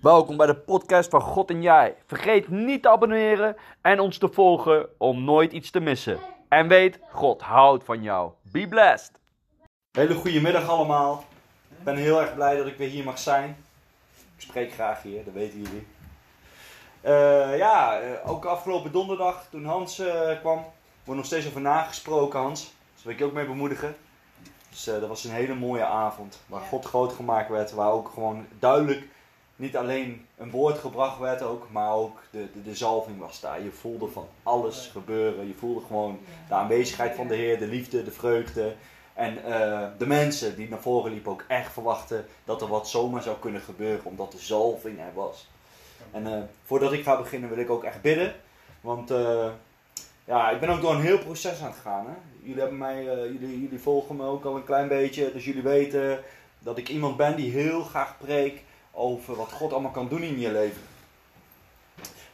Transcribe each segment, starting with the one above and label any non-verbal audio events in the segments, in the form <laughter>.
Welkom bij de podcast van God en Jij. Vergeet niet te abonneren en ons te volgen om nooit iets te missen. En weet, God houdt van jou. Be blessed. Hele goede middag allemaal. Ik ben heel erg blij dat ik weer hier mag zijn. Ik spreek graag hier, dat weten jullie. Eh, ja, eh, ook afgelopen donderdag toen Hans eh, kwam, wordt nog steeds over nagesproken, Hans. Dus daar wil ik je ook mee bemoedigen. Dus eh, dat was een hele mooie avond. Waar Ja. God groot gemaakt werd. Waar ook gewoon duidelijk niet alleen een woord gebracht werd, ook, maar ook de, de, de zalving was daar. Je voelde van alles gebeuren. Je voelde gewoon de aanwezigheid van de Heer, de liefde, de vreugde. En eh, de mensen die naar voren liepen ook echt verwachten dat er wat zomaar zou kunnen gebeuren, omdat de zalving er was. En eh, voordat ik ga beginnen wil ik ook echt bidden. Want eh, ja, ik ben ook door een heel proces aan het gaan. Hè? Jullie, hebben mij, jullie, jullie volgen me ook al een klein beetje. Dus jullie weten dat ik iemand ben die heel graag preekt over wat God allemaal kan doen in je leven.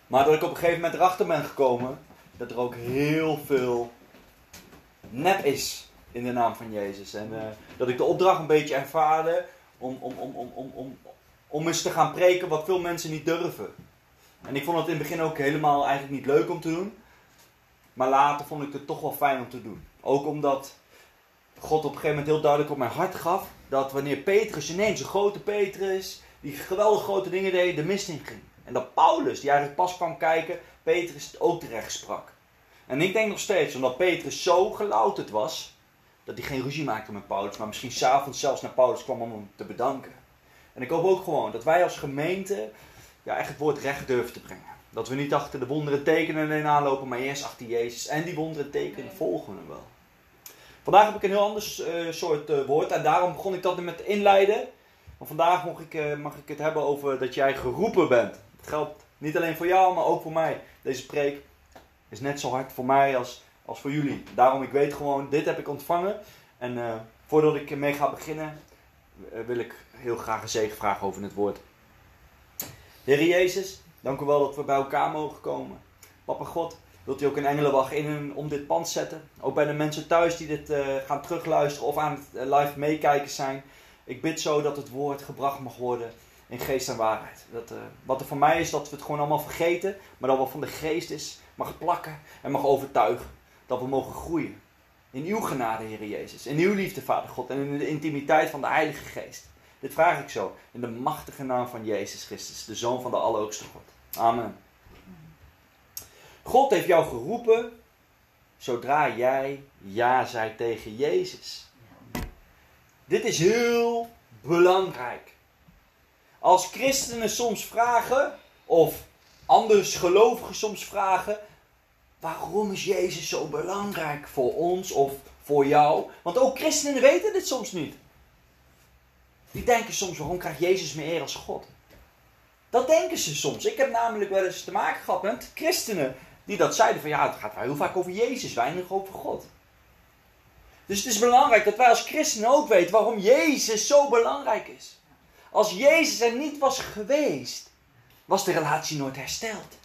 Maar dat ik op een gegeven moment erachter ben gekomen dat er ook heel veel nep is in de naam van Jezus. En eh, dat ik de opdracht een beetje ervaarde om, om, om, om, om, om, om eens te gaan preken wat veel mensen niet durven. En ik vond het in het begin ook helemaal eigenlijk niet leuk om te doen. Maar later vond ik het toch wel fijn om te doen. Ook omdat God op een gegeven moment heel duidelijk op mijn hart gaf dat wanneer Petrus ineens, een grote Petrus, die geweldig grote dingen deed, de mist in ging. En dat Paulus, die eigenlijk pas kwam kijken, Petrus ook terecht sprak. En ik denk nog steeds, omdat Petrus zo gelouterd was, dat hij geen ruzie maakte met Paulus, maar misschien s'avonds zelfs naar Paulus kwam om hem te bedanken. En ik hoop ook gewoon dat wij als gemeente ja, echt het woord recht durven te brengen. Dat we niet achter de wonderen tekenen alleen aanlopen, maar eerst achter Jezus. En die wonderen tekenen volgen we wel. Vandaag heb ik een heel ander eh, soort eh, woord en daarom begon ik dat met inleiden. Vandaag mag ik, eh, mag ik het hebben over dat jij geroepen bent. Het geldt niet alleen voor jou, maar ook voor mij. Deze preek is net zo hard voor mij als, als voor jullie. Daarom, ik weet gewoon, dit heb ik ontvangen. En eh, voordat ik ermee ga beginnen, eh, wil ik heel graag een zegen vragen over het woord. Heer Jezus, dank u wel dat we bij elkaar mogen komen. Papa God, wilt u ook een engelenwacht in en om dit pand zetten? Ook bij de mensen thuis die dit gaan terugluisteren of aan het live meekijken zijn. Ik bid zo dat het woord gebracht mag worden in geest en waarheid. Dat, eh, wat er voor mij is, dat we het gewoon allemaal vergeten, maar dat wat van de geest is, mag plakken en mag overtuigen. Dat we mogen groeien. In uw genade, Heer Jezus. In uw liefde, Vader God. En in de intimiteit van de Heilige Geest. Dit vraag ik zo. In de machtige naam van Jezus Christus, de Zoon van de Allerhoogste God. Amen. God heeft jou geroepen zodra jij ja zei tegen Jezus. Dit is heel belangrijk. Als christenen soms vragen, of anders gelovigen soms vragen, waarom is Jezus zo belangrijk voor ons of voor jou? Want ook christenen weten dit soms niet. Die denken soms, waarom krijgt Jezus meer eer als God? Dat denken ze soms. Ik heb namelijk wel eens te maken gehad met christenen die dat zeiden van ja, het gaat wel heel vaak over Jezus, weinig over God. Dus het is belangrijk dat wij als christenen ook weten waarom Jezus zo belangrijk is. Als Jezus er niet was geweest, was de relatie nooit hersteld.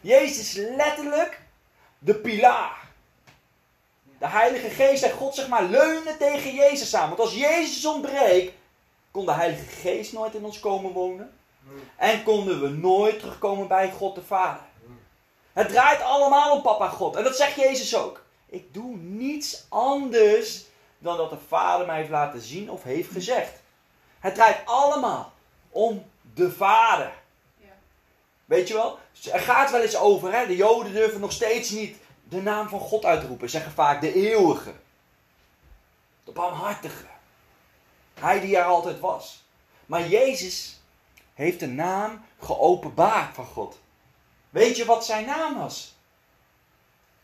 Jezus is letterlijk de pilaar. De Heilige Geest en God zeg maar leunen tegen Jezus aan. Want als Jezus ontbreekt, kon de Heilige Geest nooit in ons komen wonen. En konden we nooit terugkomen bij God de Vader. Het draait allemaal om papa God. En dat zegt Jezus ook. Ik doe niets anders dan dat de Vader mij heeft laten zien of heeft gezegd. Het draait allemaal om de Vader. Ja. Weet je wel? Er gaat wel eens over, hè? de Joden durven nog steeds niet de naam van God uit te roepen. Zeggen vaak de eeuwige. De barmhartige. Hij die er altijd was. Maar Jezus heeft de naam geopenbaard van God. Weet je wat zijn naam was?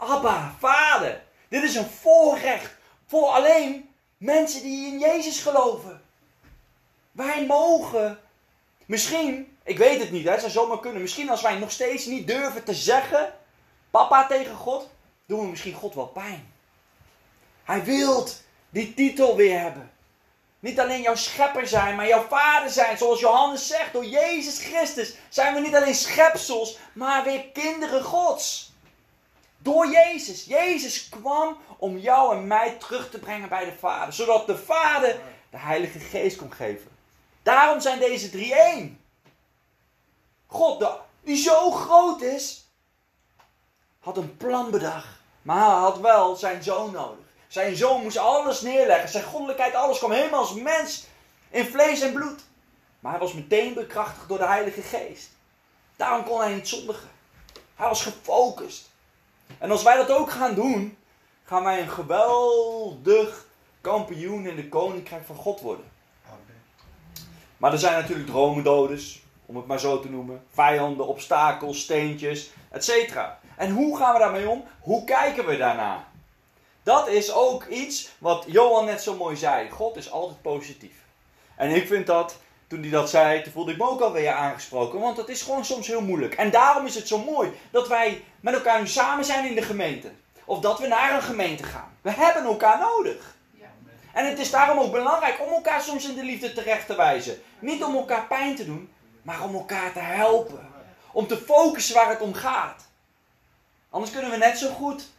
Abba, Vader. Dit is een voorrecht voor alleen mensen die in Jezus geloven. Wij mogen, misschien, ik weet het niet, hè, het zou zomaar kunnen. Misschien als wij nog steeds niet durven te zeggen, papa tegen God, doen we misschien God wel pijn. Hij wil die titel weer hebben. Niet alleen jouw schepper zijn, maar jouw vader zijn. Zoals Johannes zegt, door Jezus Christus zijn we niet alleen schepsels, maar weer kinderen Gods. Door Jezus. Jezus kwam om jou en mij terug te brengen bij de Vader. Zodat de Vader de Heilige Geest kon geven. Daarom zijn deze drie één. God, die zo groot is, had een plan bedacht. Maar hij had wel zijn zoon nodig. Zijn zoon moest alles neerleggen. Zijn goddelijkheid, alles kwam helemaal als mens in vlees en bloed. Maar hij was meteen bekrachtigd door de Heilige Geest. Daarom kon hij niet zondigen. Hij was gefocust. En als wij dat ook gaan doen, gaan wij een geweldig kampioen in de koninkrijk van God worden. Maar er zijn natuurlijk dromendoders, om het maar zo te noemen. Vijanden, obstakels, steentjes, etc. En hoe gaan we daarmee om? Hoe kijken we daarna? Dat is ook iets wat Johan net zo mooi zei. God is altijd positief. En ik vind dat, toen hij dat zei, toen voelde ik me ook alweer aangesproken. Want het is gewoon soms heel moeilijk. En daarom is het zo mooi dat wij met elkaar nu samen zijn in de gemeente. Of dat we naar een gemeente gaan. We hebben elkaar nodig. En het is daarom ook belangrijk om elkaar soms in de liefde terecht te wijzen. Niet om elkaar pijn te doen, maar om elkaar te helpen. Om te focussen waar het om gaat. Anders kunnen we net zo goed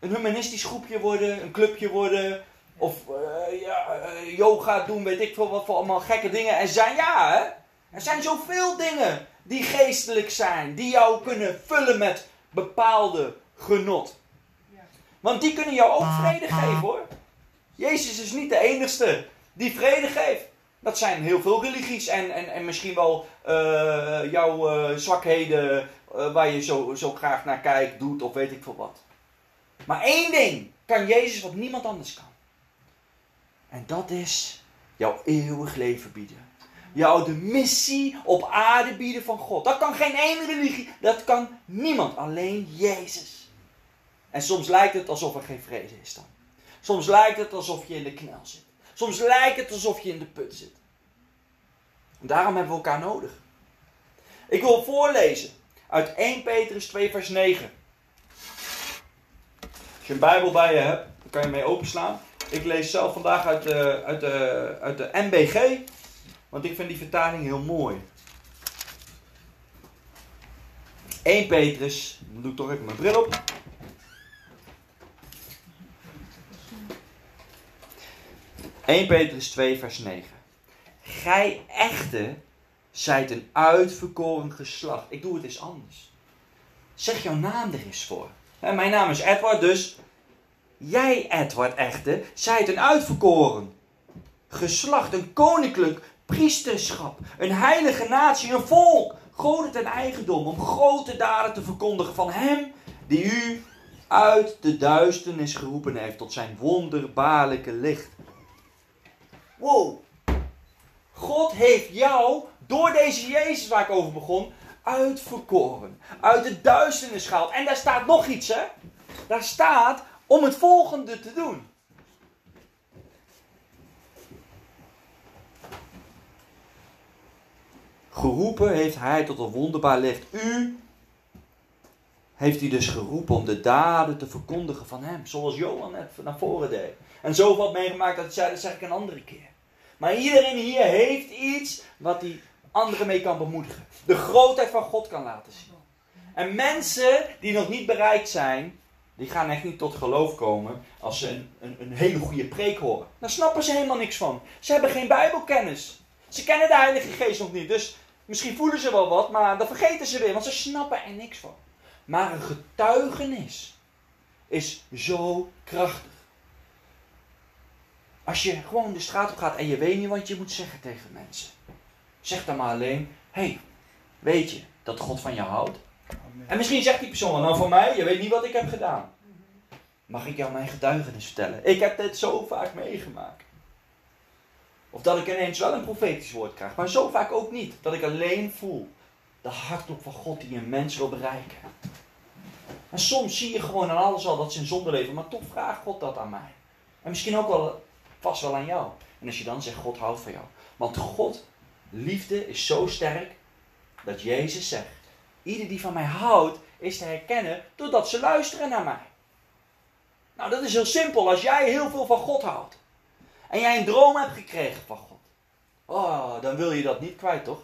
een humanistisch groepje worden, een clubje worden. Of uh, ja, uh, yoga doen, weet ik veel wat voor allemaal gekke dingen. Er zijn, ja hè, er zijn zoveel dingen die geestelijk zijn. Die jou kunnen vullen met bepaalde genot. Want die kunnen jou ook vrede geven hoor. Jezus is niet de enigste die vrede geeft. Dat zijn heel veel religies en, en, en misschien wel uh, jouw zwakheden waar je zo, zo graag naar kijkt, doet of weet ik veel wat. Maar één ding kan Jezus wat niemand anders kan. En dat is jouw eeuwig leven bieden. Jou de missie op aarde bieden van God. Dat kan geen ene religie, dat kan niemand, alleen Jezus. En soms lijkt het alsof er geen vrede is dan. Soms lijkt het alsof je in de knel zit. Soms lijkt het alsof je in de put zit. En daarom hebben we elkaar nodig. Ik wil voorlezen uit 1 Petrus 2 vers 9. Als je een Bijbel bij je hebt, dan kan je mee openslaan. Ik lees zelf vandaag uit de, uit de, uit de MBG, want ik vind die vertaling heel mooi. 1 Petrus, dan doe ik toch even mijn bril op. ...1 Petrus 2 vers 9. Gij echte zijt een uitverkoren geslacht. Ik doe het eens anders. Zeg jouw naam er eens voor. Mijn naam is Edward, dus jij, Edward echte, zijt een uitverkoren geslacht, een koninklijk priesterschap, een heilige natie, een volk, God ten eigendom, om grote daden te verkondigen van Hem die u uit de duisternis geroepen heeft tot zijn wonderbaarlijke licht. Wow, God heeft jou door deze Jezus waar ik over begon, uitverkoren. Uit de duisternis gehaald. En daar staat nog iets, hè? Daar staat om het volgende te doen. Geroepen heeft hij tot een wonderbaar licht. U heeft hij dus geroepen om de daden te verkondigen van hem. Zoals Johan net naar voren deed. En zoveel meegemaakt, dat, dat zeg ik een andere keer. Maar iedereen hier heeft iets wat hij anderen mee kan bemoedigen. De grootheid van God kan laten zien. En mensen die nog niet bereikt zijn, die gaan echt niet tot geloof komen als ze een, een, een hele goede preek horen. Daar snappen ze helemaal niks van. Ze hebben geen Bijbelkennis. Ze kennen de Heilige Geest nog niet. Dus misschien voelen ze wel wat, maar dan vergeten ze weer, want ze snappen er niks van. Maar een getuigenis is zo krachtig. Als je gewoon de straat op gaat en je weet niet wat je moet zeggen tegen mensen. Zeg dan maar alleen, hé, hey, weet je dat God van je houdt? En misschien zegt die persoon, nou voor mij, je weet niet wat ik heb gedaan. Mag ik jou mijn getuigenis vertellen? Ik heb dit zo vaak meegemaakt. Of dat ik ineens wel een profetisch woord krijg, maar zo vaak ook niet. Dat ik alleen voel de hartklop van God die een mens wil bereiken. En soms zie je gewoon aan alles al dat ze in zonde leven, maar toch vraagt God dat aan mij. En misschien ook wel vast wel aan jou. En als je dan zegt, God houdt van jou. Want God, liefde is zo sterk, dat Jezus zegt, ieder die van mij houdt, is te herkennen doordat ze luisteren naar mij. Nou, dat is heel simpel. Als jij heel veel van God houdt, en jij een droom hebt gekregen van God, oh, dan wil je dat niet kwijt, toch?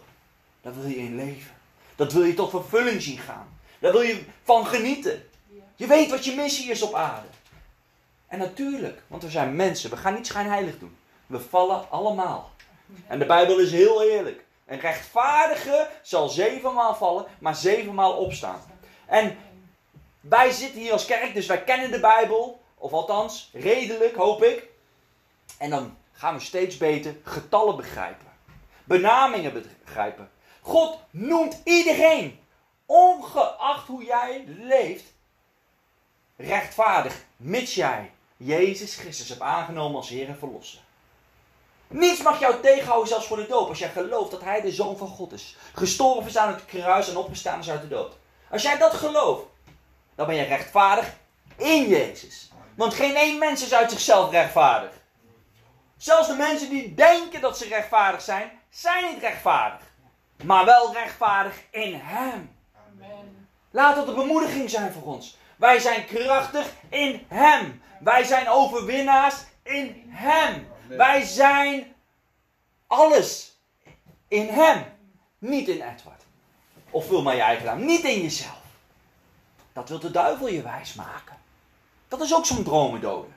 Dan wil je in leven. Dat wil je tot vervulling zien gaan. Daar wil je van genieten. Je weet wat je missie is op aarde. En natuurlijk, want we zijn mensen, we gaan niet schijnheilig doen. We vallen allemaal. En de Bijbel is heel eerlijk. Een rechtvaardige zal zevenmaal vallen, maar zevenmaal opstaan. En wij zitten hier als kerk, dus wij kennen de Bijbel. Of althans, redelijk, hoop ik. En dan gaan we steeds beter getallen begrijpen. Benamingen begrijpen. God noemt iedereen, ongeacht hoe jij leeft, rechtvaardig, mits jij Jezus Christus hebt aangenomen als Heer en Verlosser. Niets mag jou tegenhouden, zelfs voor de doop, als jij gelooft dat Hij de Zoon van God is. Gestorven is aan het kruis en opgestaan is uit de dood. Als jij dat gelooft, dan ben je rechtvaardig in Jezus. Want geen één mens is uit zichzelf rechtvaardig. Zelfs de mensen die denken dat ze rechtvaardig zijn, zijn niet rechtvaardig. Maar wel rechtvaardig in Hem. Amen. Laat dat een bemoediging zijn voor ons. Wij zijn krachtig in Hem. Wij zijn overwinnaars in Hem. Wij zijn alles in Hem. Niet in Edward. Of vul maar je eigen naam. Niet in jezelf. Dat wil de duivel je wijs maken. Dat is ook zo'n dromendoden.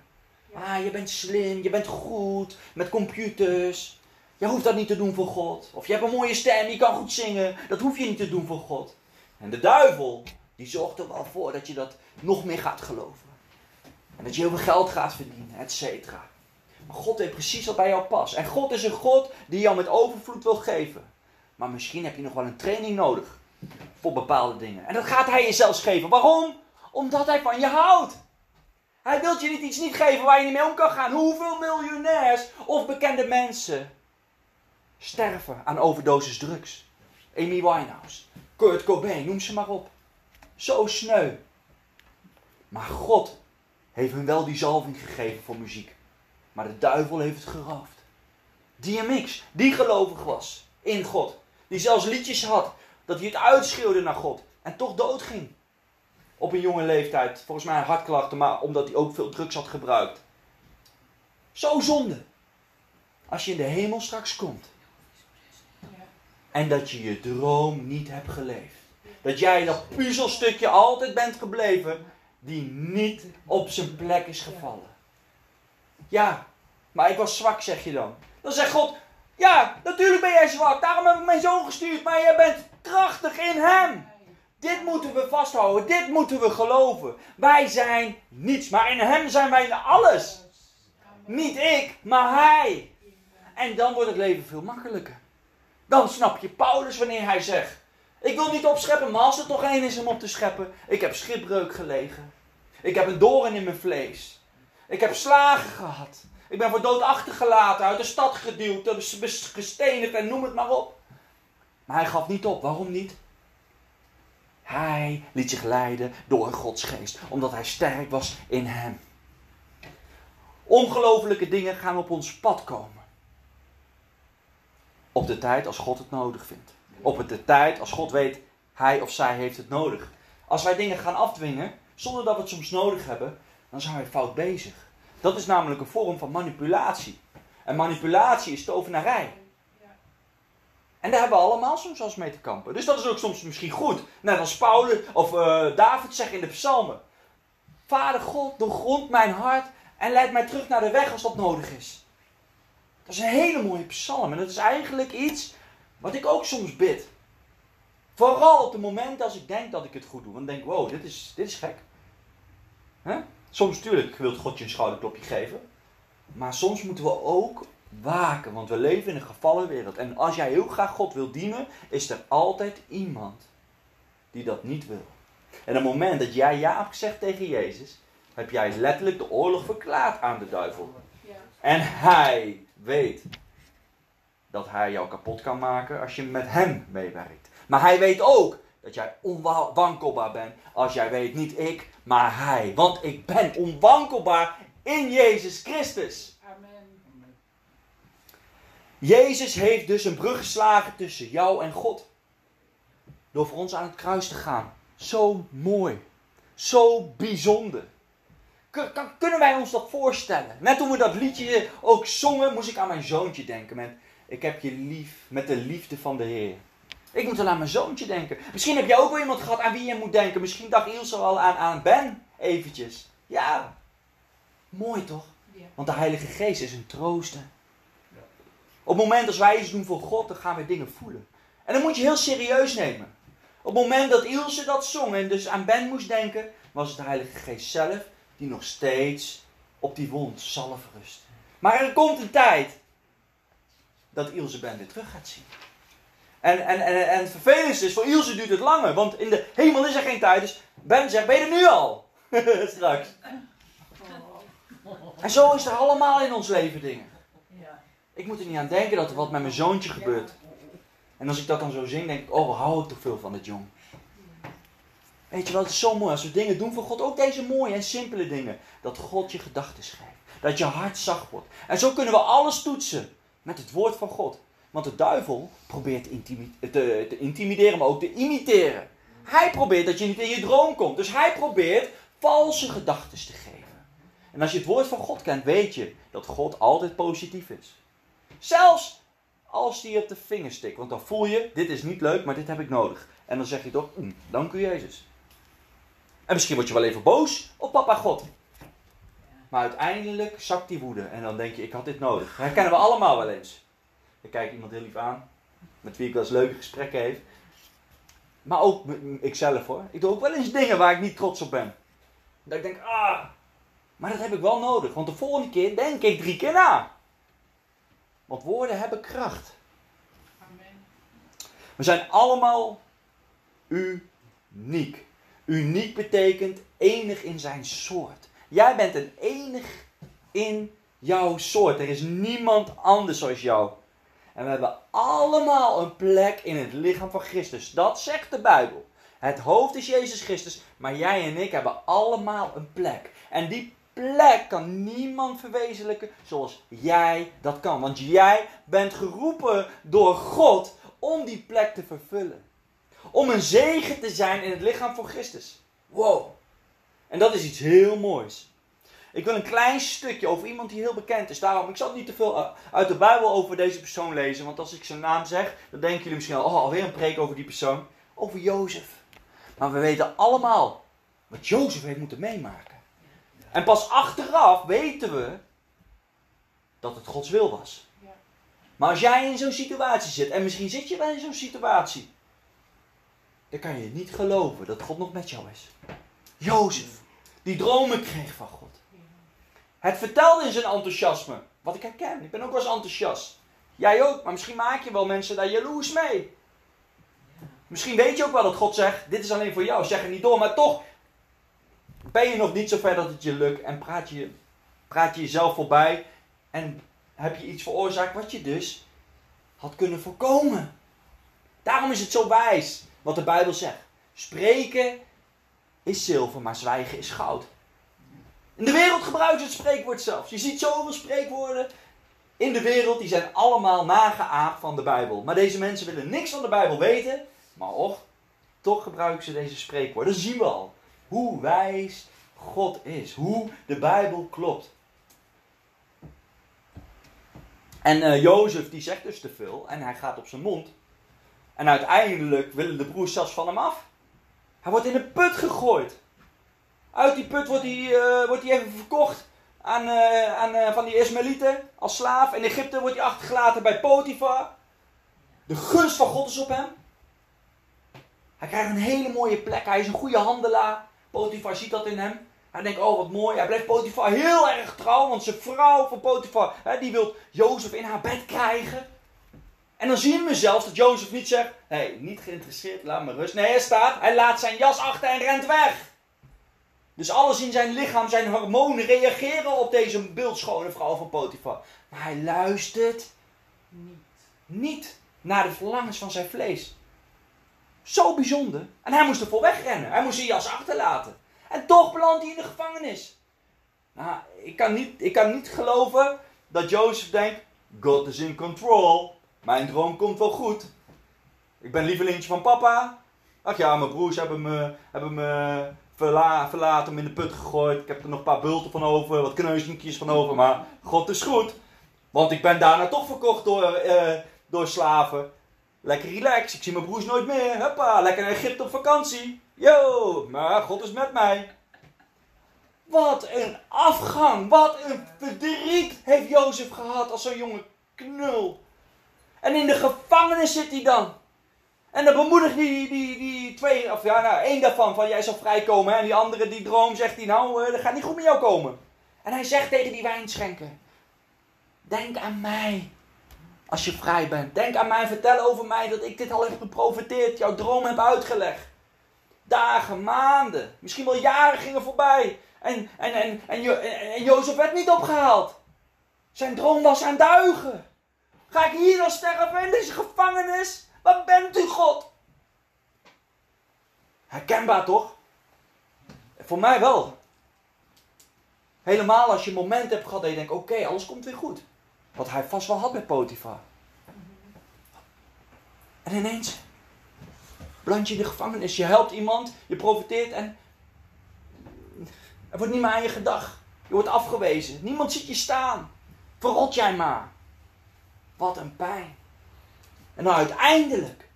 Ah, je bent slim, je bent goed met computers. Je hoeft dat niet te doen voor God. Of je hebt een mooie stem, je kan goed zingen. Dat hoef je niet te doen voor God. En de duivel, die zorgt er wel voor dat je dat nog meer gaat geloven. En dat je heel veel geld gaat verdienen, et cetera. God weet precies wat bij jou past. En God is een God die jou met overvloed wil geven. Maar misschien heb je nog wel een training nodig voor bepaalde dingen. En dat gaat hij je zelfs geven. Waarom? Omdat hij van je houdt. Hij wil je niet iets niet geven waar je niet mee om kan gaan. Hoeveel miljonairs of bekende mensen sterven aan overdosis drugs? Amy Winehouse, Kurt Cobain, noem ze maar op. Zo sneu. Maar God heeft hun wel die zalving gegeven voor muziek. Maar de duivel heeft het geroofd. DMX, die gelovig was in God. Die zelfs liedjes had dat hij het uitschreeuwde naar God. En toch doodging. Op een jonge leeftijd. Volgens mij hartklachten, maar omdat hij ook veel drugs had gebruikt. Zo zonde. Als je in de hemel straks komt. En dat je je droom niet hebt geleefd. Dat jij dat puzzelstukje altijd bent gebleven. Die niet op zijn plek is gevallen. Ja, maar ik was zwak, zeg je dan. Dan zegt God, ja, natuurlijk ben jij zwak. Daarom heb ik mijn zoon gestuurd. Maar jij bent krachtig in hem. Dit moeten we vasthouden. Dit moeten we geloven. Wij zijn niets. Maar in hem zijn wij alles. Niet ik, maar hij. En dan wordt het leven veel makkelijker. Dan snap je Paulus wanneer hij zegt. Ik wil niet opscheppen, maar als er toch één is om op te scheppen. Ik heb schipbreuk gelegen. Ik heb een doorn in mijn vlees. Ik heb slagen gehad. Ik ben voor dood achtergelaten, uit de stad geduwd, gestenigd en noem het maar op. Maar hij gaf niet op. Waarom niet? Hij liet zich leiden door Gods geest, omdat hij sterk was in hem. Ongelofelijke dingen gaan op ons pad komen. Op de tijd als God het nodig vindt. Op de tijd als God weet, hij of zij heeft het nodig. Als wij dingen gaan afdwingen, zonder dat we het soms nodig hebben, dan zijn wij fout bezig. Dat is namelijk een vorm van manipulatie. En manipulatie is tovenarij. En daar hebben we allemaal soms eens mee te kampen. Dus dat is ook soms misschien goed. Net als Paulus of uh, David zegt in de psalmen. Vader God, doorgrond mijn hart en leid mij terug naar de weg als dat nodig is. Dat is een hele mooie psalm. En dat is eigenlijk iets wat ik ook soms bid. Vooral op de momenten als ik denk dat ik het goed doe. Dan denk wow, dit is, dit is gek. Huh? Soms natuurlijk wil God je een schouderklopje geven. Maar soms moeten we ook waken, want we leven in een gevallen wereld. En als jij heel graag God wil dienen, is er altijd iemand die dat niet wil. En op het moment dat jij ja hebt gezegd tegen Jezus, heb jij letterlijk de oorlog verklaard aan de duivel. Ja. En hij weet dat hij jou kapot kan maken als je met hem meewerkt. Maar hij weet ook dat jij onwankelbaar bent als jij weet, niet ik, maar hij. Want ik ben onwankelbaar in Jezus Christus. Amen. Jezus heeft dus een brug geslagen tussen jou en God. Door voor ons aan het kruis te gaan. Zo mooi. Zo bijzonder. Kunnen wij ons dat voorstellen? Net toen we dat liedje ook zongen, moest ik aan mijn zoontje denken. Met, ik heb je lief met de liefde van de Heer. Ik moet wel aan mijn zoontje denken. Misschien heb jij ook wel iemand gehad aan wie je moet denken. Misschien dacht Ilse al aan, aan Ben eventjes. Ja, mooi toch? Want de Heilige Geest is een trooster. Op het moment als wij iets doen voor God, dan gaan we dingen voelen. En dan moet je heel serieus nemen. Op het moment dat Ilse dat zong en dus aan Ben moest denken, was het de Heilige Geest zelf die nog steeds op die wond zalf rust. Maar er komt een tijd dat Ilse Ben weer terug gaat zien. En, en, en, en het vervelendste is, voor Ilse duurt het langer, want in de hemel is er geen tijd. Dus Ben zegt, ben je er nu al? <laughs> Straks. En zo is er allemaal in ons leven dingen. Ik moet er niet aan denken dat er wat met mijn zoontje gebeurt. En als ik dat dan zo zing, denk ik, oh, hou ik toch veel van dit jong. Weet je wel, het is zo mooi als we dingen doen voor God. Ook deze mooie en simpele dingen. Dat God je gedachten schrijft. Dat je hart zacht wordt. En zo kunnen we alles toetsen met het woord van God. Want de duivel probeert te, te intimideren, maar ook te imiteren. Hij probeert dat je niet in je droom komt. Dus hij probeert valse gedachten te geven. En als je het woord van God kent, weet je dat God altijd positief is. Zelfs als die op de vinger stikt. Want dan voel je, dit is niet leuk, maar dit heb ik nodig. En dan zeg je toch, mm, dank u Jezus. En misschien word je wel even boos op papa God. Maar uiteindelijk zakt die woede. En dan denk je, ik had dit nodig. Dat herkennen we allemaal wel eens. Ik kijk iemand heel lief aan. Met wie ik wel eens leuke gesprekken heb. Maar ook ikzelf hoor. Ik doe ook wel eens dingen waar ik niet trots op ben. Dat ik denk, ah. Maar dat heb ik wel nodig. Want de volgende keer denk ik drie keer na. Want woorden hebben kracht. Amen. We zijn allemaal uniek. Uniek betekent enig in zijn soort. Jij bent een enig in jouw soort. Er is niemand anders zoals jou. En we hebben allemaal een plek in het lichaam van Christus. Dat zegt de Bijbel. Het hoofd is Jezus Christus, maar jij en ik hebben allemaal een plek. En die plek kan niemand verwezenlijken zoals jij dat kan. Want jij bent geroepen door God om die plek te vervullen. Om een zegen te zijn in het lichaam van Christus. Wow. En dat is iets heel moois. Ik wil een klein stukje over iemand die heel bekend is. Daarom, ik zal niet te veel uit de Bijbel over deze persoon lezen. Want als ik zijn naam zeg, dan denken jullie misschien oh, alweer een preek over die persoon. Over Jozef. Maar we weten allemaal wat Jozef heeft moeten meemaken. En pas achteraf weten we dat het Gods wil was. Maar als jij in zo'n situatie zit, en misschien zit je wel in zo'n situatie, dan kan je niet geloven dat God nog met jou is. Jozef, die dromen kreeg van God. Het vertelde in zijn enthousiasme. Wat ik herken, ik ben ook wel eens enthousiast. Jij ook, maar misschien maak je wel mensen daar jaloers mee. Misschien weet je ook wel dat God zegt: Dit is alleen voor jou, zeg het niet door, maar toch ben je nog niet zo ver dat het je lukt en praat je, praat je jezelf voorbij en heb je iets veroorzaakt wat je dus had kunnen voorkomen. Daarom is het zo wijs wat de Bijbel zegt. Spreken is zilver, maar zwijgen is goud. In de wereld gebruikt het spreekwoord zelfs. Je ziet zoveel spreekwoorden in de wereld, die zijn allemaal nageaapt van de Bijbel. Maar deze mensen willen niks van de Bijbel weten, maar och, toch gebruiken ze deze spreekwoorden. Dat zien we al hoe wijs God is, hoe de Bijbel klopt. En uh, Jozef die zegt dus te veel en hij gaat op zijn mond. En uiteindelijk willen de broers zelfs van hem af. Hij wordt in een put gegooid. Uit die put wordt hij, uh, wordt hij even verkocht aan, uh, aan van die Ismaëlieten als slaaf. In Egypte wordt hij achtergelaten bij Potifar. De gunst van God is op hem. Hij krijgt een hele mooie plek. Hij is een goede handelaar. Potifar ziet dat in hem. Hij denkt, oh wat mooi. Hij blijft Potifar heel erg trouw. Want zijn vrouw van Potifar, hè, die wil Jozef in haar bed krijgen. En dan zien we zelfs dat Jozef niet zegt, hé, hey, niet geïnteresseerd, laat me rust. Nee, hij staat, hij laat zijn jas achter en rent weg. Dus alles in zijn lichaam, zijn hormonen reageren op deze beeldschone vrouw van Potifar. Maar hij luistert niet, niet naar de verlangens van zijn vlees. Zo bijzonder. En hij moest ervoor wegrennen. Hij moest zijn jas achterlaten. En toch belandt hij in de gevangenis. Nou, ik kan niet, ik kan niet geloven dat Jozef denkt: God is in control. Mijn droom komt wel goed. Ik ben lievelingetje van papa. Ach ja, mijn broers hebben me, hebben me verla, verlaten, me in de put gegooid. Ik heb er nog een paar bulten van over, wat kneuzeltjes van over. Maar God is goed. Want ik ben daarna toch verkocht door, uh, door slaven. Lekker relax. Ik zie mijn broers nooit meer. Huppa, lekker naar Egypte op vakantie. Yo, maar God is met mij. Wat een afgang. Wat een verdriet heeft Jozef gehad als zo'n jonge knul. En in de gevangenis zit hij dan. En dan bemoedigt die, die, die twee, of ja, nou, één daarvan, van jij zal vrijkomen. Hè? En die andere, die droom, zegt hij, nou, uh, dat gaat niet goed met jou komen. En hij zegt tegen die wijnschenker, denk aan mij als je vrij bent. Denk aan mij, vertel over mij dat ik dit al heb geprofiteerd, jouw droom heb uitgelegd. Dagen, maanden, misschien wel jaren gingen voorbij. En, en, en, en, en, Jozef werd niet opgehaald. Zijn droom was aan duigen. Ga ik hier dan sterven in deze gevangenis? Waar bent u, God? Herkenbaar toch? Voor mij wel. Helemaal als je een moment hebt gehad dat je denkt, oké, alles komt weer goed. Wat hij vast wel had met Potifar. En ineens brand je in de gevangenis. Je helpt iemand, je profiteert en er wordt niet meer aan je gedacht. Je wordt afgewezen. Niemand ziet je staan. Verrot jij maar. Wat een pijn. En dan uiteindelijk,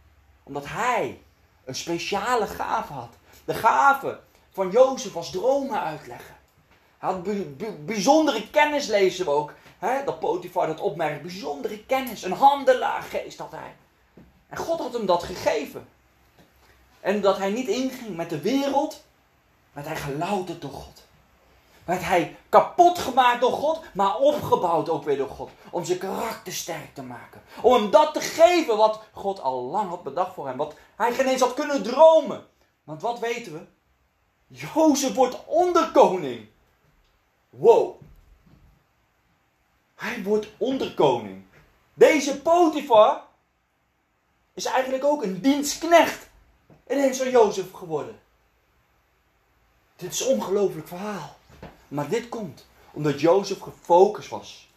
omdat hij een speciale gave had. De gave van Jozef was dromen uitleggen. Hij had bijzondere kennis, lezen we ook. Dat Potifar dat opmerkt. Bijzondere kennis. Een handelaargeest had hij. En God had hem dat gegeven. En dat hij niet inging met de wereld. werd hij gelouterd door God. Werd hij kapot gemaakt door God, maar opgebouwd ook weer door God. Om zijn karakter sterk te maken. Om hem dat te geven wat God al lang had bedacht voor hem. Wat hij geen eens had kunnen dromen. Want wat weten we? Jozef wordt onderkoning. Wow. Hij wordt onderkoning. Deze Potifar is eigenlijk ook een dienstknecht. Ineens van Jozef geworden. Dit is een ongelooflijk verhaal. Maar dit komt omdat Jozef gefocust was.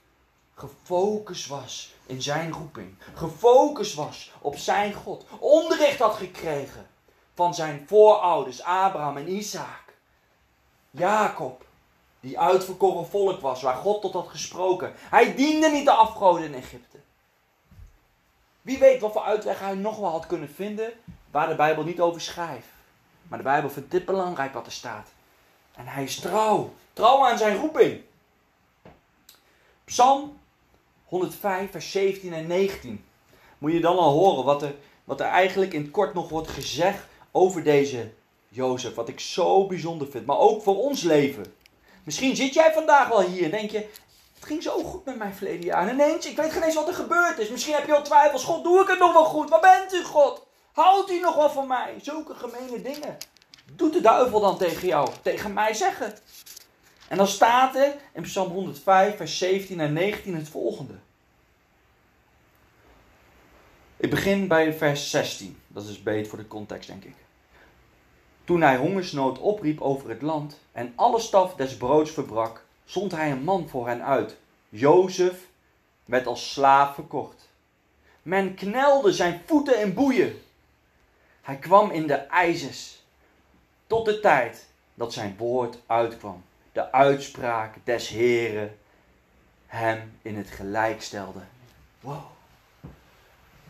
Gefocust was in zijn roeping. Gefocust was op zijn God. Onderricht had gekregen van zijn voorouders Abraham en Isaac. Jacob, die uitverkoren volk was, waar God tot had gesproken. Hij diende niet de afgoden in Egypte. Wie weet wat voor uitweg hij nog wel had kunnen vinden waar de Bijbel niet over schrijft. Maar de Bijbel vindt dit belangrijk wat er staat. En hij is trouw. Trouw aan zijn roeping. Psalm 105, vers 17 en 19. Moet je dan al horen wat er, wat er eigenlijk in het kort nog wordt gezegd over deze Jozef. Wat ik zo bijzonder vind. Maar ook voor ons leven. Misschien zit jij vandaag wel hier en denk je, het ging zo goed met mijn verleden jaar. En ineens, ik weet geen eens wat er gebeurd is. Misschien heb je al twijfels. God, doe ik het nog wel goed? Waar bent u, God? Houdt u nog wel van mij? Zulke gemene dingen. Doet de duivel dan tegen jou, tegen mij zeggen? En dan staat er in Psalm 105, vers 17 en 19 het volgende. Ik begin bij vers 16. Dat is beter voor de context, denk ik. Toen hij hongersnood opriep over het land en alle staf des broods verbrak, zond hij een man voor hen uit. Jozef werd als slaaf verkocht. Men knelde zijn voeten in boeien. Hij kwam in de ijzers tot de tijd dat zijn woord uitkwam. De uitspraak des Heren hem in het gelijk stelde. Wow.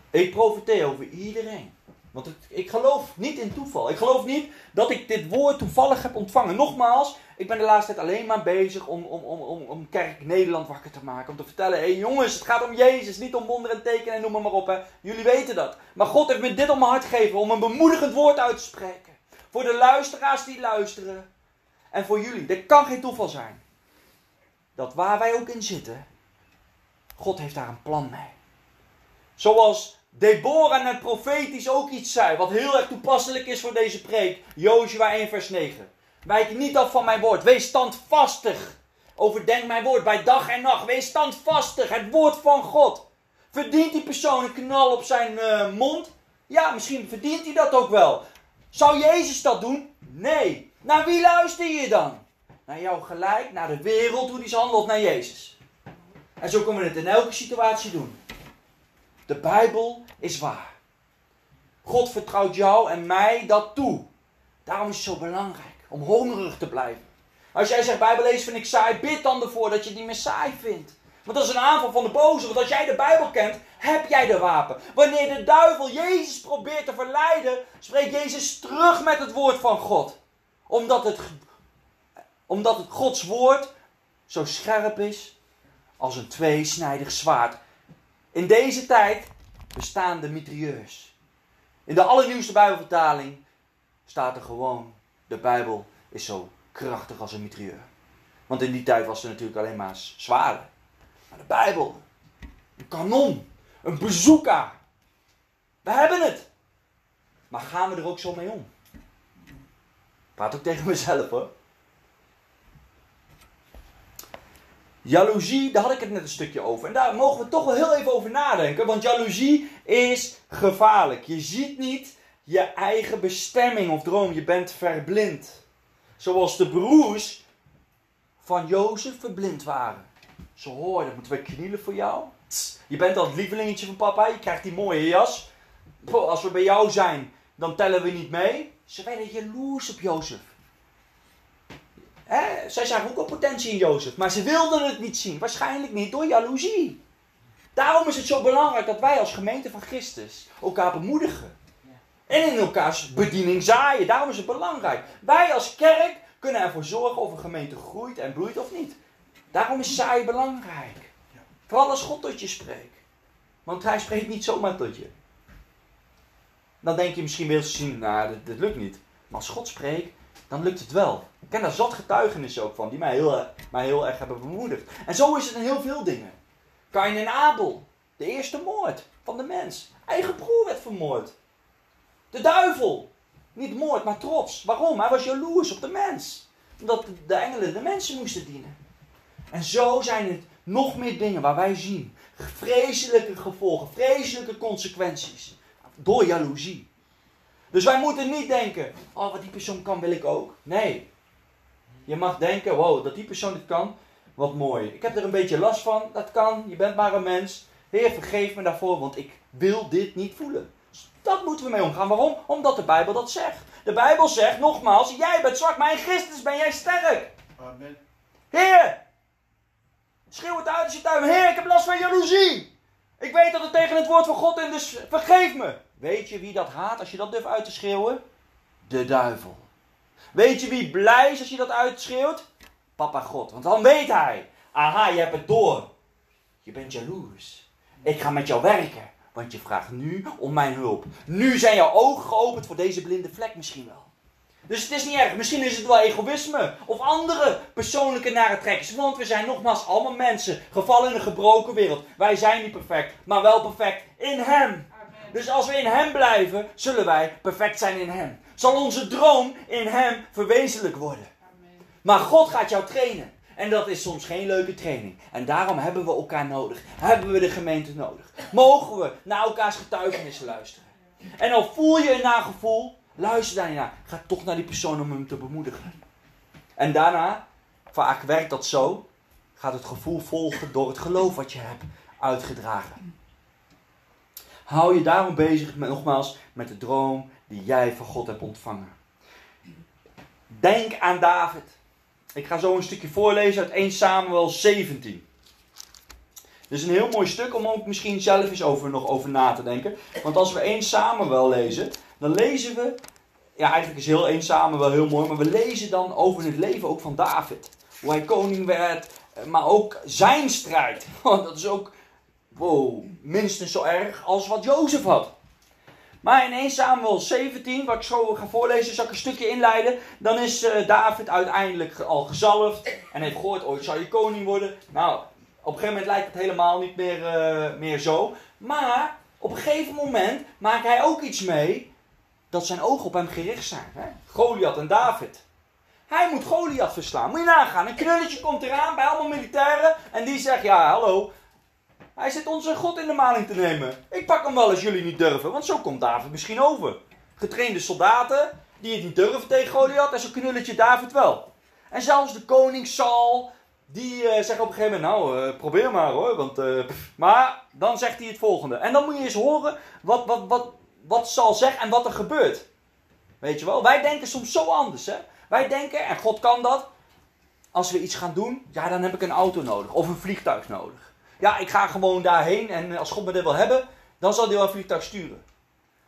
Ik profiteer over iedereen want ik geloof niet in toeval. Ik geloof niet dat ik dit woord toevallig heb ontvangen. Nogmaals, ik ben de laatste tijd alleen maar bezig om, om, om, om, Kerk Nederland wakker te maken. Om te vertellen, hé hey jongens, het gaat om Jezus, niet om wonderen en tekenen en noem maar, maar op. Hè. Jullie weten dat. Maar God heeft me dit op mijn hart gegeven om een bemoedigend woord uit te spreken. Voor de luisteraars die luisteren. En voor jullie. Dit kan geen toeval zijn. Dat waar wij ook in zitten, God heeft daar een plan mee. Zoals Deborah net profetisch ook iets zei, wat heel erg toepasselijk is voor deze preek. Joshua 1 vers 9. Wijk niet af van mijn woord, wees standvastig. Overdenk mijn woord bij dag en nacht. Wees standvastig, het woord van God. Verdient die persoon een knal op zijn uh, mond? Ja, misschien verdient hij dat ook wel. Zou Jezus dat doen? Nee. Naar wie luister je dan? Naar jou gelijk, naar de wereld, hoe die handelt naar Jezus. En zo kunnen we het in elke situatie doen. De Bijbel is waar. God vertrouwt jou en mij dat toe. Daarom is het zo belangrijk om hongerig te blijven. Als jij zegt Bijbel lezen vind ik saai, bid dan ervoor dat je niet meer saai vindt. Want dat is een aanval van de boze. Want als jij de Bijbel kent, heb jij de wapen. Wanneer de duivel Jezus probeert te verleiden, spreekt Jezus terug met het woord van God. Omdat het, omdat het Gods woord zo scherp is als een tweesnijdig zwaard. In deze tijd bestaande mitrailleurs. In de allernieuwste Bijbelvertaling staat er gewoon: de Bijbel is zo krachtig als een mitrailleur. Want in die tijd was er natuurlijk alleen maar zwaarden. De Bijbel, een kanon, een bazooka. We hebben het. Maar gaan we er ook zo mee om? Ik praat ook tegen mezelf hoor. Jaloezie, daar had ik het net een stukje over. En daar mogen we toch wel heel even over nadenken. Want jaloezie is gevaarlijk. Je ziet niet je eigen bestemming of droom. Je bent verblind. Zoals de broers van Jozef verblind waren. Ze hoorden, moeten we knielen voor jou? Je bent al het lievelingetje van papa, je krijgt die mooie jas. Als we bij jou zijn, dan tellen we niet mee. Ze werden jaloers op Jozef. Hè? Zij zagen ook al potentie in Jozef, maar ze wilden het niet zien. Waarschijnlijk niet door jaloezie. Daarom is het zo belangrijk dat wij als gemeente van Christus elkaar bemoedigen. En in elkaars bediening zaaien. Daarom is het belangrijk. Wij als kerk kunnen ervoor zorgen of een gemeente groeit en bloeit of niet. Daarom is zaaien belangrijk. Vooral als God tot je spreekt. Want hij spreekt niet zomaar tot je. Dan denk je misschien wel zien, nou, dit, lukt niet. Maar als God spreekt, dan lukt het wel. Ik ken daar zat getuigenissen ook van, die mij heel, mij heel erg hebben bemoedigd. En zo is het in heel veel dingen. Kain en Abel, de eerste moord van de mens. Eigen broer werd vermoord. De duivel, niet moord, maar trots. Waarom? Hij was jaloers op de mens. Omdat de engelen de mensen moesten dienen. En zo zijn het nog meer dingen waar wij zien. Vreselijke gevolgen, vreselijke consequenties. Door jaloezie. Dus wij moeten niet denken, oh wat die persoon kan wil ik ook. Nee. Je mag denken, wow, dat die persoon dit kan, wat mooi. Ik heb er een beetje last van, dat kan, je bent maar een mens. Heer, vergeef me daarvoor, want ik wil dit niet voelen. Dat moeten we mee omgaan. Waarom? Omdat de Bijbel dat zegt. De Bijbel zegt nogmaals: Jij bent zwak, maar in Christus ben jij sterk. Amen. Heer, schreeuw het uit als je thuis Heer, ik heb last van jaloezie. Ik weet dat het tegen het woord van God in, dus vergeef me. Weet je wie dat haat als je dat durft uit te schreeuwen? De duivel. Weet je wie blij is als je dat uitschreeuwt? Papa God. Want dan weet hij: Aha, je hebt het door. Je bent jaloers. Ik ga met jou werken. Want je vraagt nu om mijn hulp. Nu zijn jouw ogen geopend voor deze blinde vlek misschien wel. Dus het is niet erg. Misschien is het wel egoïsme. Of andere persoonlijke nare trekkers. Want we zijn nogmaals allemaal mensen. Gevallen in een gebroken wereld. Wij zijn niet perfect. Maar wel perfect in Hem. Dus als we in Hem blijven, zullen wij perfect zijn in Hem. Zal onze droom in Hem verwezenlijk worden. Maar God gaat jou trainen. En dat is soms geen leuke training. En daarom hebben we elkaar nodig. Hebben we de gemeente nodig. Mogen we naar elkaars getuigenissen luisteren. En al voel je een nagevoel, luister daar naar. Ga toch naar die persoon om hem te bemoedigen. En daarna, vaak werkt dat zo, gaat het gevoel volgen door het geloof wat je hebt uitgedragen. Hou je daarom bezig, met, nogmaals, met de droom die jij van God hebt ontvangen. Denk aan David. Ik ga zo een stukje voorlezen uit 1 Samuel 17. Dit is een heel mooi stuk om ook misschien zelf eens over, nog over na te denken. Want als we 1 Samuel lezen, dan lezen we... Ja, eigenlijk is heel 1 Samuel heel mooi, maar we lezen dan over het leven ook van David. Hoe hij koning werd, eh, maar ook zijn strijd. <laughs> Want dat is ook, wow, minstens zo erg als wat Jozef had. Maar in 1 Samuel 17, wat ik zo ga voorlezen, zal ik een stukje inleiden. Dan is uh, David uiteindelijk al gezalfd en heeft gehoord, ooit zou je koning worden. Nou, op een gegeven moment lijkt het helemaal niet meer, uh, meer zo. Maar op een gegeven moment maakt hij ook iets mee dat zijn ogen op hem gericht zijn. Hè? Goliath en David. Hij moet Goliath verslaan. Moet je nagaan. Een knulletje komt eraan bij allemaal militairen. En die zegt, ja hallo, hij zit onze God in de maling te nemen. Ik pak hem wel als jullie niet durven, want zo komt David misschien over. Getrainde soldaten die het niet durven tegen Goliath en zo knulletje David wel. En zelfs de koning Saul, die uh, zegt op een gegeven moment, nou uh, probeer maar hoor. Want, uh, maar dan zegt hij het volgende. En dan moet je eens horen wat, wat, wat, wat Saul zegt en wat er gebeurt. Weet je wel, wij denken soms zo anders hè. Wij denken, en God kan dat, als we iets gaan doen, ja dan heb ik een auto nodig of een vliegtuig nodig. Ja, ik ga gewoon daarheen en als God me dit wil hebben, dan zal hij wel een vliegtuig sturen.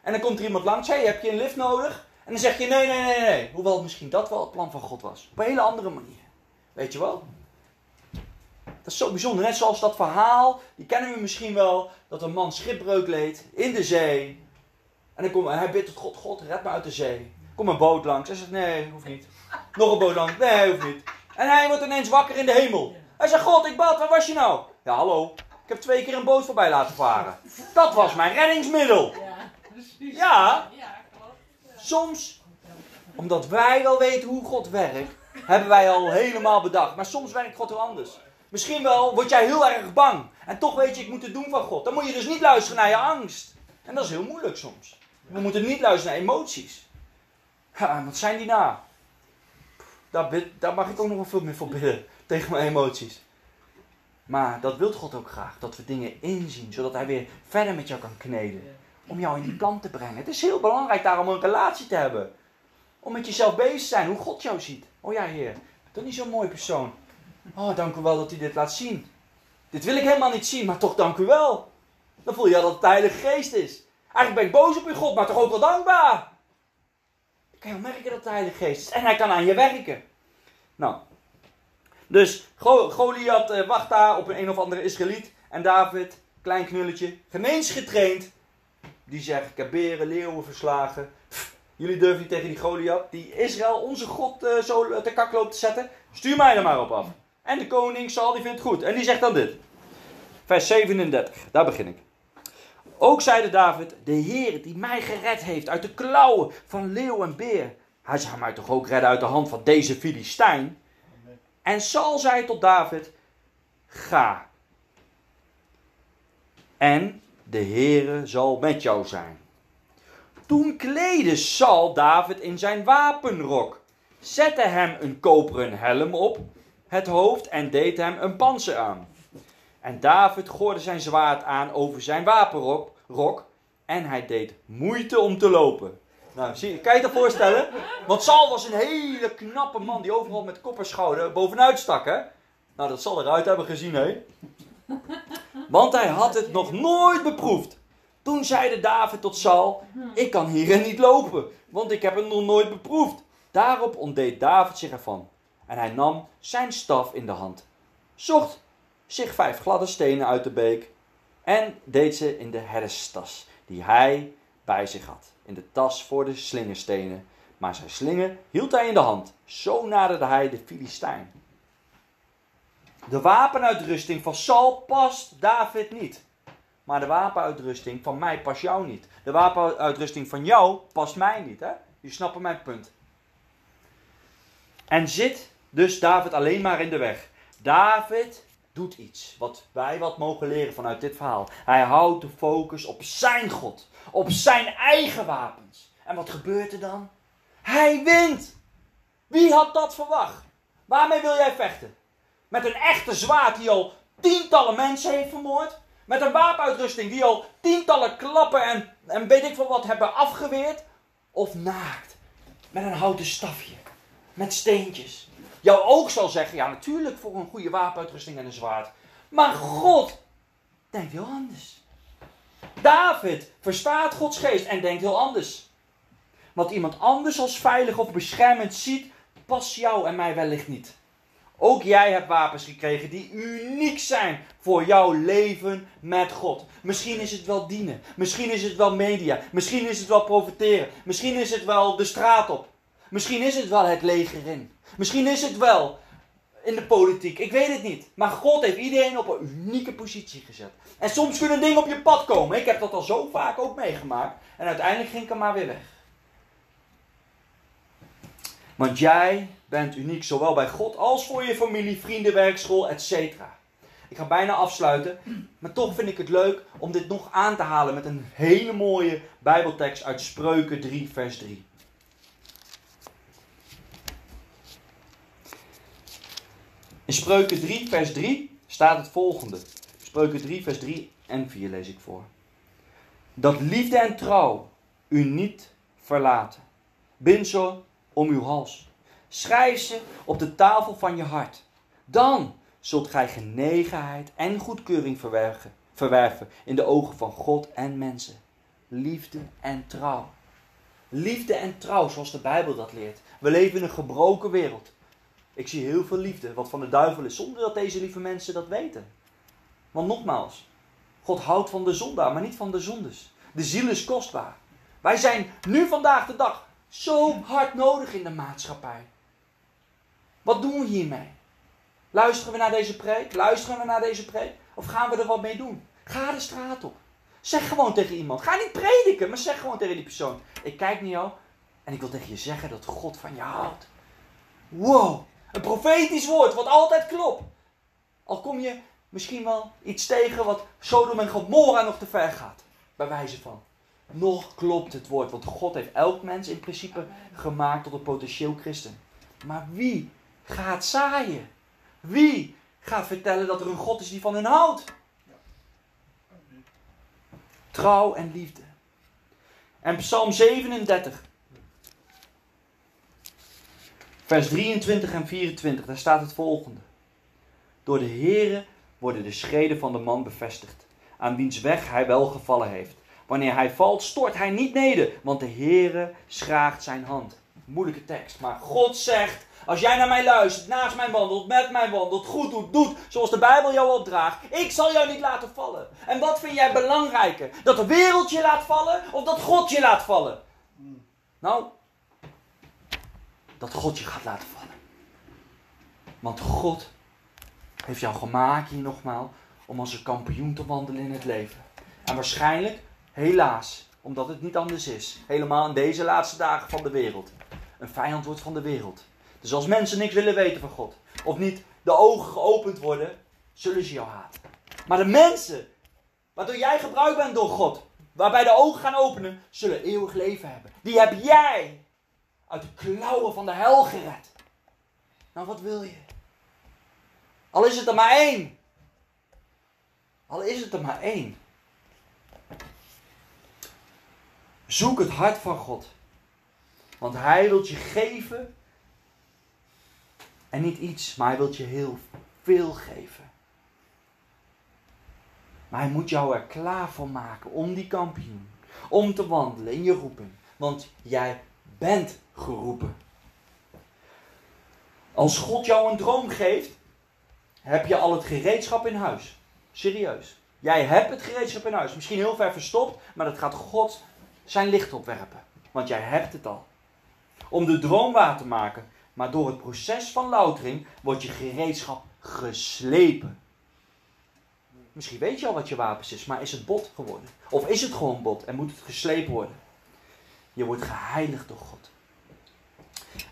En dan komt er iemand langs, hé, heb je een lift nodig? En dan zeg je nee, nee, nee, nee. Hoewel misschien dat wel het plan van God was. Op een hele andere manier. Weet je wel? Dat is zo bijzonder. Net zoals dat verhaal, die kennen we misschien wel, dat een man schipbreuk leed in de zee. En, dan komt, en hij bidt tot God, God, red me uit de zee. Kom een boot langs. Hij zegt, nee, hoeft niet. Nog een boot langs. Nee, hoeft niet. En hij wordt ineens wakker in de hemel. Hij zegt, God, ik bad, waar was je nou? Ja, hallo. Ik heb twee keer een boot voorbij laten varen. Dat was mijn reddingsmiddel. Ja, soms, omdat wij wel weten hoe God werkt, hebben wij al helemaal bedacht. Maar soms werkt God heel anders. Misschien wel word jij heel erg bang. En toch weet je, ik moet het doen van God. Dan moet je dus niet luisteren naar je angst. En dat is heel moeilijk soms. We moeten niet luisteren naar emoties. Ja, wat zijn die nou? Daar, daar mag ik ook nog wel veel meer voor bidden. <laughs> Tegen mijn emoties. Maar dat wil God ook graag. Dat we dingen inzien. Zodat hij weer verder met jou kan kneden. Om jou in die plan te brengen. Het is heel belangrijk daarom een relatie te hebben. Om met jezelf bezig te zijn. Hoe God jou ziet. Oh ja, Heer. Dat is zo'n mooi persoon. Oh, dank u wel dat u dit laat zien. Dit wil ik helemaal niet zien, maar toch dank u wel. Dan voel je dat het de Heilige Geest is. Eigenlijk ben ik boos op u, God, maar toch ook wel dankbaar. Dan kan je merken dat de Heilige Geest is. En hij kan aan je werken. Nou, dus Goliath uh, wacht daar op een een of andere Israëliet. En David, klein knulletje, gemeens getraind. Die zegt, ik heb beren, leeuwen verslagen. jullie durven niet tegen die Goliath, die Israël, onze God, uh, zo te kak loopt te zetten. Stuur mij er maar op af. En de koning Saul, die vindt het goed. En die zegt dan dit. Vers 37, daar begin ik. Ook zeide David, de Heer die mij gered heeft uit de klauwen van leeuw en beer. Hij zal mij toch ook redden uit de hand van deze Filistijn? En Saul zei tot David, ga. En de Heere zal met jou zijn. Toen kleedde Saul David in zijn wapenrok, zette hem een koperen helm op het hoofd en deed hem een panzer aan. En David gooide zijn zwaard aan over zijn wapenrok en hij deed moeite om te lopen. Nou, zie, kan je je dat voorstellen? Want Saul was een hele knappe man die overal met kop en schouder bovenuit stak, hè? Nou, dat zal eruit hebben gezien, hè? Want hij had het nog nooit beproefd. Toen zeide David tot Saul: Ik kan hierin niet lopen, want ik heb het nog nooit beproefd. Daarop ontdeed David zich ervan. En hij nam zijn staf in de hand, zocht zich vijf gladde stenen uit de beek en deed ze in de herderstas die hij bij zich had, in de tas voor de slingerstenen. Maar zijn slingen hield hij in de hand. Zo naderde hij de Filistijn. De wapenuitrusting van Saul past David niet. Maar de wapenuitrusting van mij past jou niet. De wapenuitrusting van jou past mij niet. Hè? Je snapt mijn punt. En zit dus David alleen maar in de weg. David doet iets wat wij wat mogen leren vanuit dit verhaal. Hij houdt de focus op zijn God, op zijn eigen wapens. En wat gebeurt er dan? Hij wint. Wie had dat verwacht? Waarmee wil jij vechten? Met een echte zwaard die al tientallen mensen heeft vermoord? Met een wapenuitrusting die al tientallen klappen en, en weet ik veel wat hebben afgeweerd? Of naakt? Met een houten stafje? Met steentjes? Jouw oog zal zeggen, ja natuurlijk voor een goede wapenuitrusting en een zwaard. Maar God denkt heel anders. David verstaat Gods geest en denkt heel anders. Wat iemand anders als veilig of beschermend ziet, past jou en mij wellicht niet. Ook jij hebt wapens gekregen die uniek zijn voor jouw leven met God. Misschien is het wel dienen. Misschien is het wel media. Misschien is het wel profiteren. Misschien is het wel de straat op. Misschien is het wel het leger in. Misschien is het wel in de politiek. Ik weet het niet. Maar God heeft iedereen op een unieke positie gezet. En soms kunnen dingen op je pad komen. Ik heb dat al zo vaak ook meegemaakt. En uiteindelijk ging ik er maar weer weg. Want jij bent uniek, zowel bij God als voor je familie, vrienden, werkschool, etc. Ik ga bijna afsluiten, maar toch vind ik het leuk om dit nog aan te halen met een hele mooie Bijbeltekst uit Spreuken 3, vers 3. In Spreuken 3, vers 3 staat het volgende. Spreuken 3, vers 3 en 4 lees ik voor. Dat liefde en trouw u niet verlaten. Bind ze om uw hals. Schrijf ze op de tafel van je hart. Dan zult gij genegenheid en goedkeuring verwerven, verwerven in de ogen van God en mensen. Liefde en trouw. Liefde en trouw, zoals de Bijbel dat leert. We leven in een gebroken wereld. Ik zie heel veel liefde wat van de duivel is, zonder dat deze lieve mensen dat weten. Want nogmaals, God houdt van de zondaar, maar niet van de zondes. De ziel is kostbaar. Wij zijn nu vandaag de dag zo hard nodig in de maatschappij. Wat doen we hiermee? Luisteren we naar deze preek? Luisteren we naar deze preek? Of gaan we er wat mee doen? Ga de straat op. Zeg gewoon tegen iemand. Ga niet prediken, maar zeg gewoon tegen die persoon. Ik kijk naar jou en ik wil tegen je zeggen dat God van je houdt. Wow, een profetisch woord wat altijd klopt. Al kom je misschien wel iets tegen wat Sodom en Gomorra nog te ver gaat. Bij wijze van. Nog klopt het woord, want God heeft elk mens in principe gemaakt tot een potentieel christen. Maar wie gaat zaaien? Wie gaat vertellen dat er een God is die van hen houdt? Trouw en liefde. En Psalm 37, vers 23 en 24, daar staat het volgende. Door de Here worden de schreden van de man bevestigd, aan wiens weg hij welgevallen heeft. Wanneer hij valt, stort hij niet neder, want de Heere schraagt zijn hand. Moeilijke tekst, maar God zegt, als jij naar mij luistert, naast mij wandelt, met mij wandelt, goed doet, doet zoals de Bijbel jou opdraagt, ik zal jou niet laten vallen. En wat vind jij belangrijker? Dat de wereld je laat vallen of dat God je laat vallen? Nou, dat God je gaat laten vallen. Want God heeft jou gemaakt hier nogmaals om als een kampioen te wandelen in het leven. En waarschijnlijk, helaas, omdat het niet anders is, helemaal in deze laatste dagen van de wereld, een vijand wordt van de wereld. Dus als mensen niks willen weten van God, of niet de ogen geopend worden, zullen ze jou haten. Maar de mensen, waardoor jij gebruikt bent door God, waarbij de ogen gaan openen, zullen eeuwig leven hebben. Die heb jij uit de klauwen van de hel gered. Nou, wat wil je? Al is het er maar één. Al is het er maar één. Zoek het hart van God. Want Hij wilt je geven. En niet iets, maar Hij wilt je heel veel geven. Maar Hij moet jou er klaar voor maken om die kampioen. Om te wandelen in je roeping. Want jij bent geroepen. Als God jou een droom geeft, heb je al het gereedschap in huis. Serieus. Jij hebt het gereedschap in huis. Misschien heel ver verstopt, maar dat gaat God zijn licht opwerpen. Want jij hebt het al. Om de droom waar te maken. Maar door het proces van loutering wordt je gereedschap geslepen. Misschien weet je al wat je wapens is, maar is het bot geworden? Of is het gewoon bot en moet het geslepen worden? Je wordt geheiligd door God.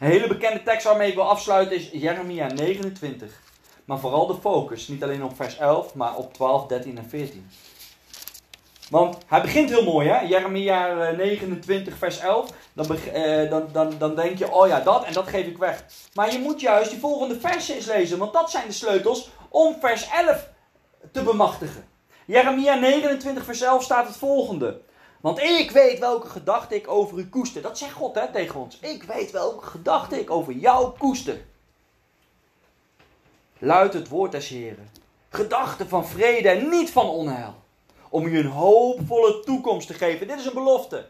Een hele bekende tekst waarmee ik wil afsluiten is Jeremia 29. Maar vooral de focus, niet alleen op vers 11, maar op 12, 13 en 14. Want hij begint heel mooi, hè? Jeremia 29, vers 11. Dan, eh, dan, dan, dan denk je, oh ja, dat en dat geef ik weg. Maar je moet juist die volgende versen eens lezen, want dat zijn de sleutels om vers 11 te bemachtigen. Jeremia 29, vers 11 staat het volgende. Want ik weet welke gedachten ik over u koester. Dat zegt God hè, tegen ons. Ik weet welke gedachten ik over jou koester. Luidt het woord des Heren. Gedachten van vrede en niet van onheil. Om u een hoopvolle toekomst te geven. Dit is een belofte.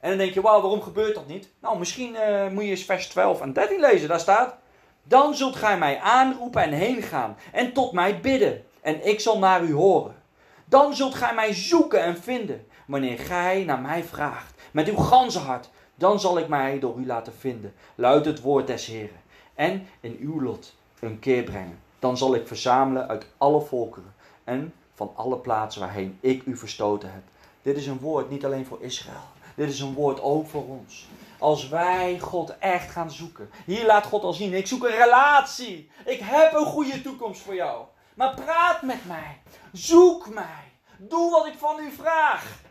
En dan denk je, wauw, waarom gebeurt dat niet? Nou, misschien uh, moet je eens vers 12 en 13 lezen. Daar staat, dan zult gij mij aanroepen en heen gaan en tot mij bidden. En ik zal naar u horen. Dan zult gij mij zoeken en vinden. Wanneer gij naar mij vraagt. Met uw ganse hart. Dan zal ik mij door u laten vinden. Luidt het woord des Heren. En in uw lot een keer brengen. Dan zal ik verzamelen uit alle volkeren. En van alle plaatsen waarheen ik u verstoten heb. Dit is een woord niet alleen voor Israël. Dit is een woord ook voor ons. Als wij God echt gaan zoeken. Hier laat God al zien. Ik zoek een relatie. Ik heb een goede toekomst voor jou. Maar praat met mij. Zoek mij. Doe wat ik van u vraag.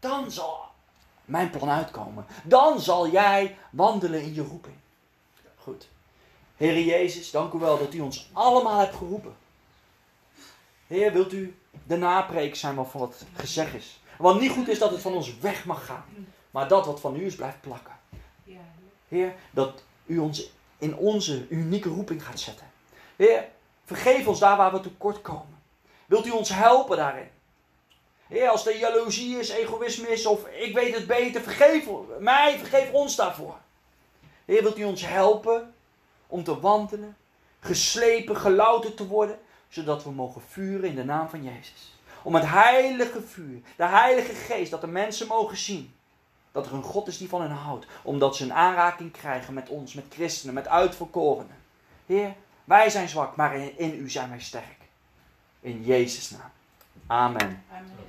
Dan zal mijn plan uitkomen. Dan zal jij wandelen in je roeping. Goed. Heer Jezus, dank u wel dat u ons allemaal hebt geroepen. Heer, wilt u de napreek zijn van wat gezegd is? Want niet goed is dat het van ons weg mag gaan. Maar dat wat van u is blijft plakken. Heer, dat u ons in onze unieke roeping gaat zetten. Heer, vergeef ons daar waar we tekort komen. Wilt u ons helpen daarin? Heer, als er jaloezie is, egoïsme is of ik weet het beter, vergeef mij, vergeef ons daarvoor. Heer, wilt u ons helpen om te wandelen, geslepen, gelouterd te worden, zodat we mogen vuren in de naam van Jezus. Om het heilige vuur, de heilige geest, dat de mensen mogen zien. Dat er een God is die van hen houdt. Omdat ze een aanraking krijgen met ons, met christenen, met uitverkorenen. Heer, wij zijn zwak, maar in, u zijn wij sterk. In Jezus' naam. Amen.